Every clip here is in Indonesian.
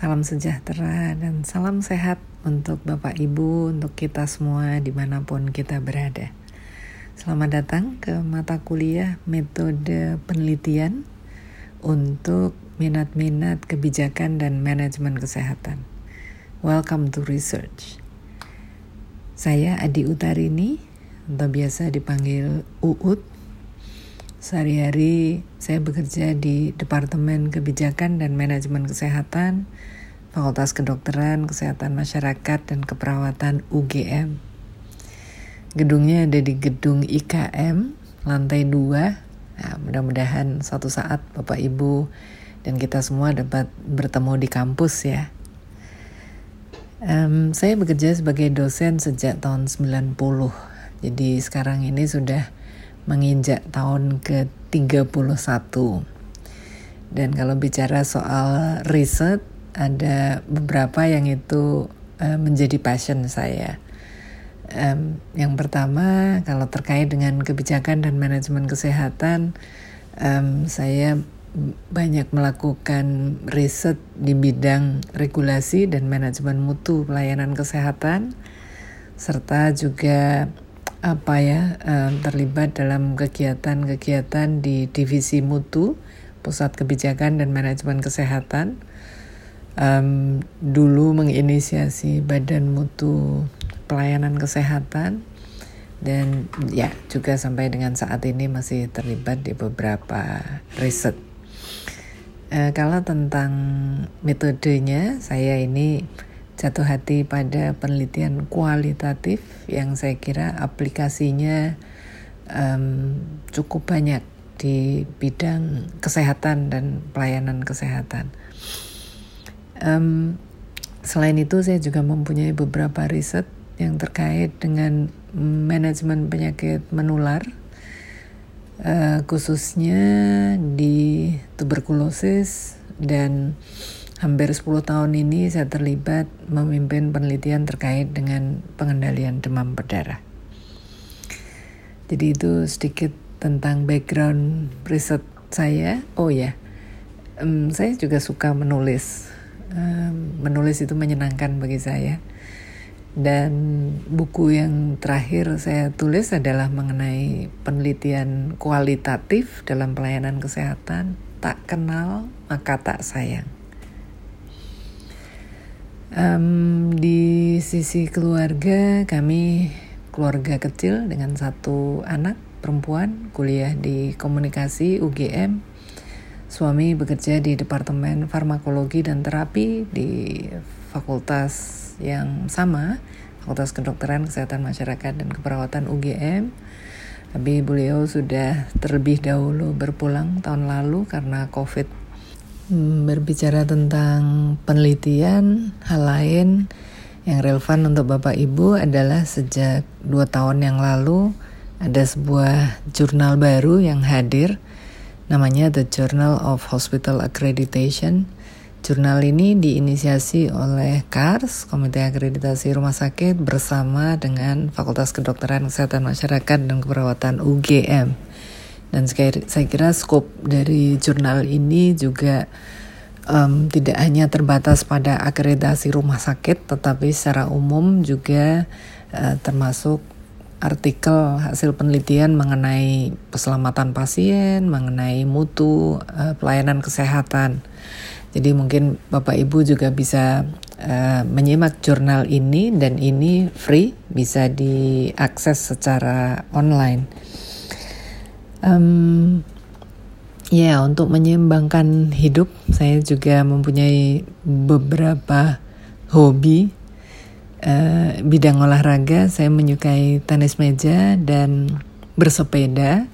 Salam sejahtera dan salam sehat untuk Bapak Ibu, untuk kita semua di mana pun kita berada. Selamat datang ke mata kuliah metode penelitian untuk minat-minat kebijakan dan manajemen kesehatan. Welcome to Research. Saya Adi Utarini, atau biasa dipanggil Uut. Sehari-hari saya bekerja di Departemen Kebijakan dan Manajemen Kesehatan, Fakultas Kedokteran, Kesehatan Masyarakat, dan Keperawatan UGM. Gedungnya ada di gedung IKM, lantai 2. Nah, mudah-mudahan suatu saat Bapak Ibu dan kita semua dapat bertemu di kampus ya. Um, saya bekerja sebagai dosen sejak tahun 90. Jadi sekarang ini sudah menginjak tahun ke-31. Dan kalau bicara soal riset, ada beberapa yang itu uh, menjadi passion saya. Um, yang pertama, kalau terkait dengan kebijakan dan manajemen kesehatan, um, saya banyak melakukan riset di bidang regulasi dan manajemen mutu pelayanan kesehatan, serta juga apa ya um, terlibat dalam kegiatan-kegiatan di divisi mutu pusat kebijakan dan manajemen kesehatan um, dulu menginisiasi badan mutu pelayanan kesehatan dan ya juga sampai dengan saat ini masih terlibat di beberapa riset. Uh, kalau tentang metodenya saya ini jatuh hati pada penelitian kualitatif yang saya kira aplikasinya um, cukup banyak di bidang kesehatan dan pelayanan kesehatan. Um, selain itu saya juga mempunyai beberapa riset yang terkait dengan manajemen penyakit menular, uh, khususnya di tuberkulosis dan Hampir 10 tahun ini saya terlibat memimpin penelitian terkait dengan pengendalian demam berdarah. Jadi itu sedikit tentang background riset saya. Oh ya, um, saya juga suka menulis. Menulis itu menyenangkan bagi saya. Dan buku yang terakhir saya tulis adalah mengenai penelitian kualitatif dalam pelayanan kesehatan. Tak kenal maka tak sayang. Um, di sisi keluarga kami keluarga kecil dengan satu anak perempuan kuliah di komunikasi UGM. Suami bekerja di Departemen Farmakologi dan Terapi di fakultas yang sama, Fakultas Kedokteran Kesehatan Masyarakat dan Keperawatan UGM. Tapi beliau sudah terlebih dahulu berpulang tahun lalu karena COVID berbicara tentang penelitian, hal lain yang relevan untuk Bapak Ibu adalah sejak dua tahun yang lalu ada sebuah jurnal baru yang hadir namanya The Journal of Hospital Accreditation. Jurnal ini diinisiasi oleh KARS, Komite Akreditasi Rumah Sakit bersama dengan Fakultas Kedokteran Kesehatan Masyarakat dan Keperawatan UGM. Dan saya kira skop dari jurnal ini juga um, tidak hanya terbatas pada akreditasi rumah sakit, tetapi secara umum juga uh, termasuk artikel hasil penelitian mengenai keselamatan pasien, mengenai mutu uh, pelayanan kesehatan. Jadi mungkin Bapak Ibu juga bisa uh, menyimak jurnal ini dan ini free, bisa diakses secara online. Um, ya, untuk menyeimbangkan hidup, saya juga mempunyai beberapa hobi. Uh, bidang olahraga, saya menyukai tenis meja dan bersepeda.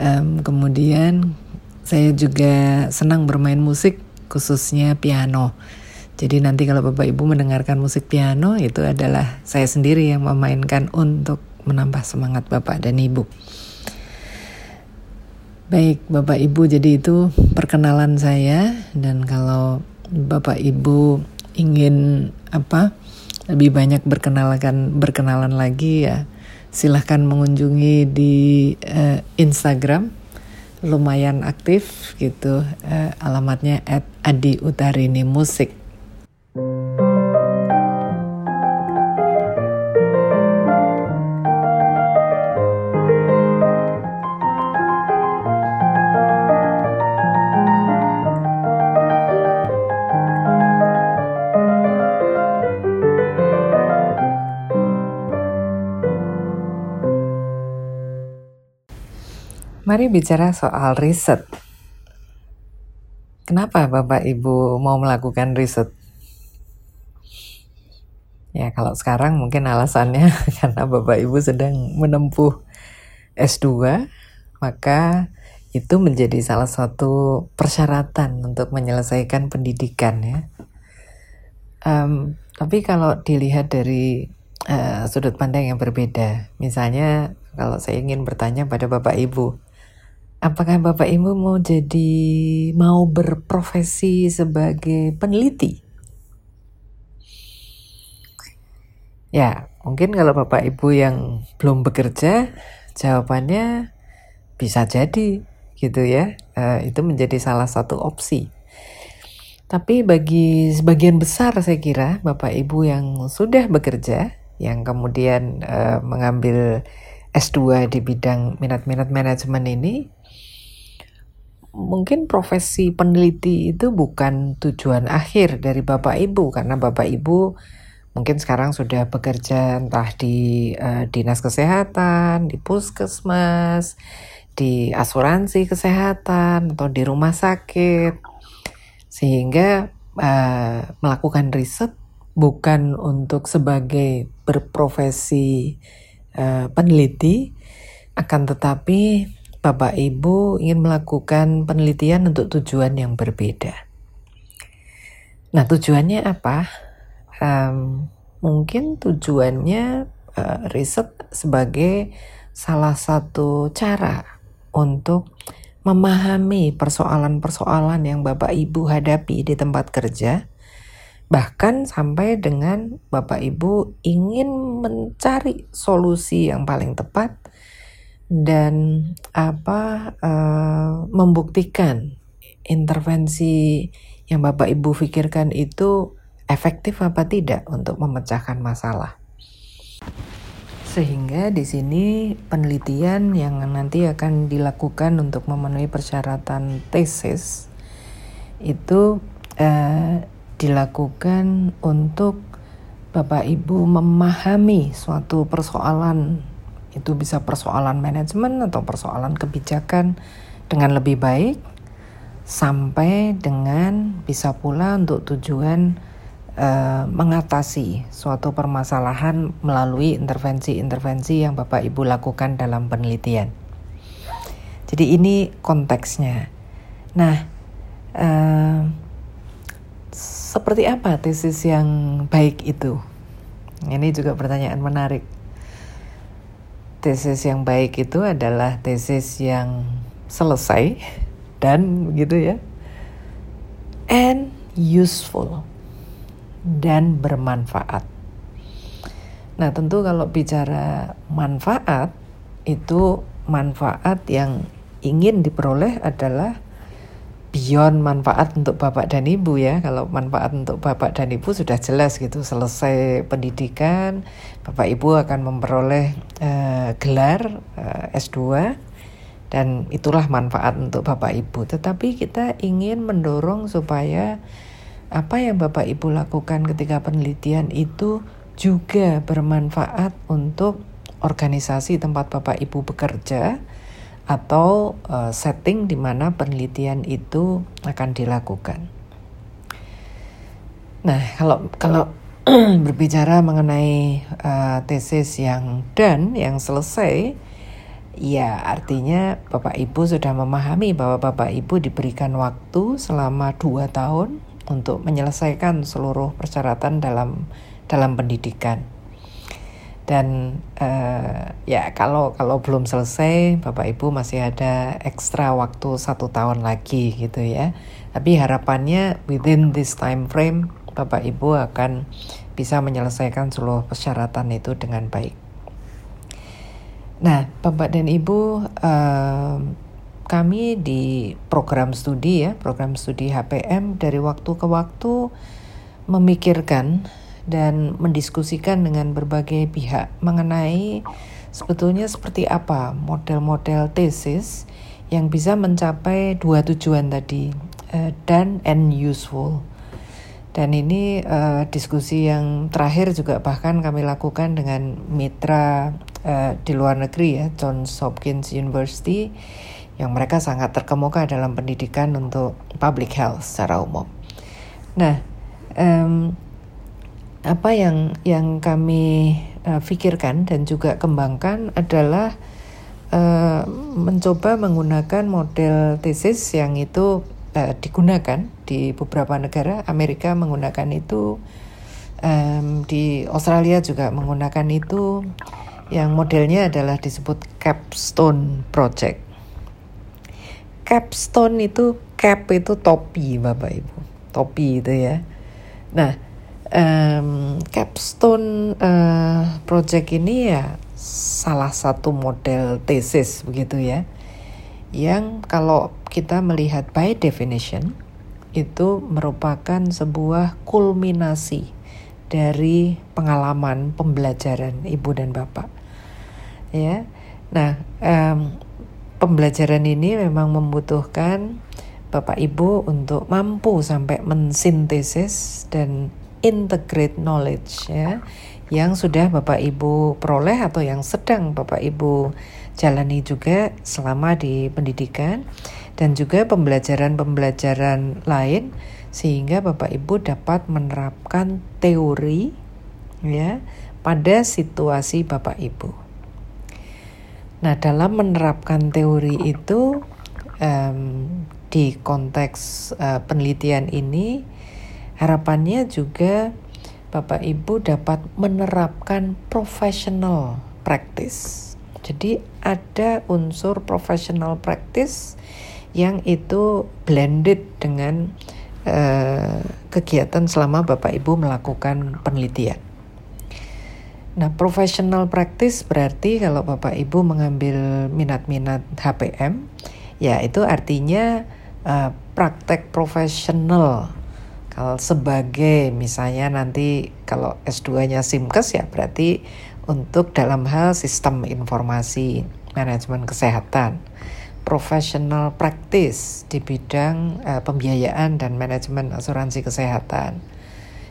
Um, kemudian saya juga senang bermain musik, khususnya piano. Jadi nanti kalau Bapak Ibu mendengarkan musik piano itu adalah saya sendiri yang memainkan untuk menambah semangat Bapak dan Ibu. Baik, Bapak Ibu, jadi itu perkenalan saya dan kalau Bapak Ibu ingin apa lebih banyak berkenalan berkenalan lagi ya. Silahkan mengunjungi di uh, Instagram. Lumayan aktif gitu. Uh, alamatnya at Adi Utarini Musik Mari bicara soal riset. Kenapa Bapak Ibu mau melakukan riset? Ya, kalau sekarang mungkin alasannya karena Bapak Ibu sedang menempuh S2, maka itu menjadi salah satu persyaratan untuk menyelesaikan pendidikan ya. Um, tapi kalau dilihat dari uh, sudut pandang yang berbeda, misalnya kalau saya ingin bertanya pada Bapak Ibu, Apakah Bapak Ibu mau jadi mau berprofesi sebagai peneliti? Ya, mungkin kalau Bapak Ibu yang belum bekerja, jawabannya bisa jadi gitu ya. Uh, itu menjadi salah satu opsi. Tapi bagi sebagian besar saya kira Bapak Ibu yang sudah bekerja, yang kemudian uh, mengambil S2 di bidang minat-minat manajemen ini, mungkin profesi peneliti itu bukan tujuan akhir dari Bapak Ibu karena Bapak Ibu mungkin sekarang sudah bekerja entah di uh, dinas kesehatan, di puskesmas, di asuransi kesehatan atau di rumah sakit. Sehingga uh, melakukan riset bukan untuk sebagai berprofesi uh, peneliti akan tetapi Bapak Ibu ingin melakukan penelitian untuk tujuan yang berbeda. Nah, tujuannya apa? Um, mungkin tujuannya uh, riset sebagai salah satu cara untuk memahami persoalan-persoalan yang Bapak Ibu hadapi di tempat kerja, bahkan sampai dengan Bapak Ibu ingin mencari solusi yang paling tepat dan apa uh, membuktikan intervensi yang Bapak Ibu pikirkan itu efektif apa tidak untuk memecahkan masalah. Sehingga di sini penelitian yang nanti akan dilakukan untuk memenuhi persyaratan tesis itu uh, dilakukan untuk Bapak Ibu memahami suatu persoalan itu bisa persoalan manajemen atau persoalan kebijakan dengan lebih baik sampai dengan bisa pula untuk tujuan uh, mengatasi suatu permasalahan melalui intervensi-intervensi yang Bapak Ibu lakukan dalam penelitian. Jadi ini konteksnya. Nah, uh, seperti apa tesis yang baik itu? Ini juga pertanyaan menarik tesis yang baik itu adalah tesis yang selesai dan begitu ya and useful dan bermanfaat. Nah, tentu kalau bicara manfaat itu manfaat yang ingin diperoleh adalah beyond manfaat untuk bapak dan ibu ya kalau manfaat untuk bapak dan ibu sudah jelas gitu selesai pendidikan bapak ibu akan memperoleh uh, gelar eh, S2 dan itulah manfaat untuk bapak ibu tetapi kita ingin mendorong supaya apa yang bapak ibu lakukan ketika penelitian itu juga bermanfaat untuk organisasi tempat bapak ibu bekerja atau uh, setting di mana penelitian itu akan dilakukan. Nah, kalau kalau berbicara mengenai uh, tesis yang done, yang selesai, ya artinya Bapak Ibu sudah memahami bahwa Bapak Ibu diberikan waktu selama dua tahun untuk menyelesaikan seluruh persyaratan dalam dalam pendidikan. Dan uh, ya kalau kalau belum selesai, Bapak Ibu masih ada ekstra waktu satu tahun lagi gitu ya. Tapi harapannya within this time frame, Bapak Ibu akan bisa menyelesaikan seluruh persyaratan itu dengan baik. Nah, Bapak dan Ibu, uh, kami di program studi ya, program studi HPM dari waktu ke waktu memikirkan dan mendiskusikan dengan berbagai pihak mengenai sebetulnya seperti apa model-model tesis yang bisa mencapai dua tujuan tadi uh, dan and useful. Dan ini uh, diskusi yang terakhir juga bahkan kami lakukan dengan mitra uh, di luar negeri ya, Johns Hopkins University yang mereka sangat terkemuka dalam pendidikan untuk public health secara umum. Nah, um, apa yang yang kami uh, pikirkan dan juga kembangkan adalah uh, mencoba menggunakan model tesis yang itu uh, digunakan di beberapa negara. Amerika menggunakan itu, um, di Australia juga menggunakan itu. Yang modelnya adalah disebut capstone project capstone itu cap itu topi bapak ibu topi itu ya nah um, capstone uh, project ini ya salah satu model tesis begitu ya yang kalau kita melihat by definition itu merupakan sebuah kulminasi dari pengalaman pembelajaran ibu dan bapak. Ya. Nah um, pembelajaran ini memang membutuhkan Bapak Ibu untuk mampu sampai mensintesis dan integrate knowledge ya yang sudah Bapak Ibu peroleh atau yang sedang Bapak Ibu jalani juga selama di pendidikan dan juga pembelajaran-pembelajaran lain sehingga Bapak Ibu dapat menerapkan teori ya pada situasi Bapak Ibu. Nah, dalam menerapkan teori itu um, di konteks uh, penelitian ini, harapannya juga Bapak Ibu dapat menerapkan professional practice. Jadi ada unsur professional practice yang itu blended dengan uh, kegiatan selama Bapak Ibu melakukan penelitian. Nah, professional practice berarti kalau Bapak Ibu mengambil minat-minat HPM, ya itu artinya uh, praktek profesional. Kalau sebagai misalnya nanti kalau S2-nya SIMKES ya berarti untuk dalam hal sistem informasi manajemen kesehatan. Professional practice di bidang uh, pembiayaan dan manajemen asuransi kesehatan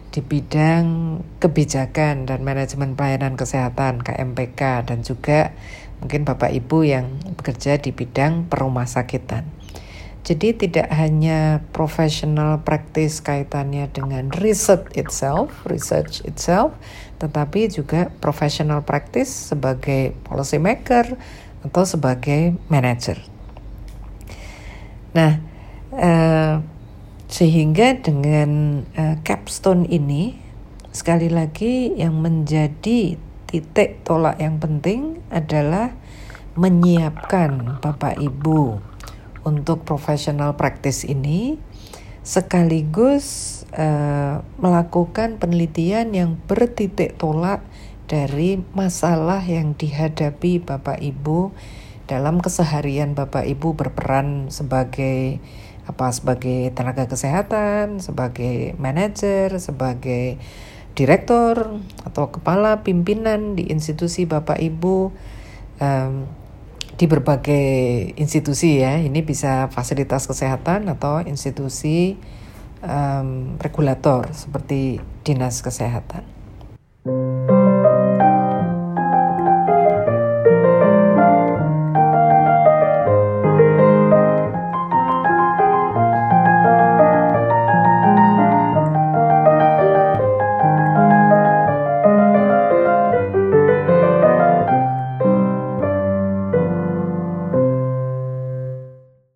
di bidang kebijakan dan manajemen pelayanan kesehatan KMPK dan juga mungkin Bapak Ibu yang bekerja di bidang perumah sakitan. Jadi tidak hanya professional practice kaitannya dengan research itself, research itself, tetapi juga professional practice sebagai policy maker atau sebagai manager. Nah, eh, sehingga dengan uh, capstone ini sekali lagi yang menjadi titik tolak yang penting adalah menyiapkan Bapak Ibu untuk professional practice ini sekaligus uh, melakukan penelitian yang bertitik tolak dari masalah yang dihadapi Bapak Ibu dalam keseharian Bapak Ibu berperan sebagai apa sebagai tenaga kesehatan, sebagai manajer, sebagai direktur atau kepala pimpinan di institusi Bapak Ibu. Um, di berbagai institusi ya. Ini bisa fasilitas kesehatan atau institusi um, regulator seperti dinas kesehatan.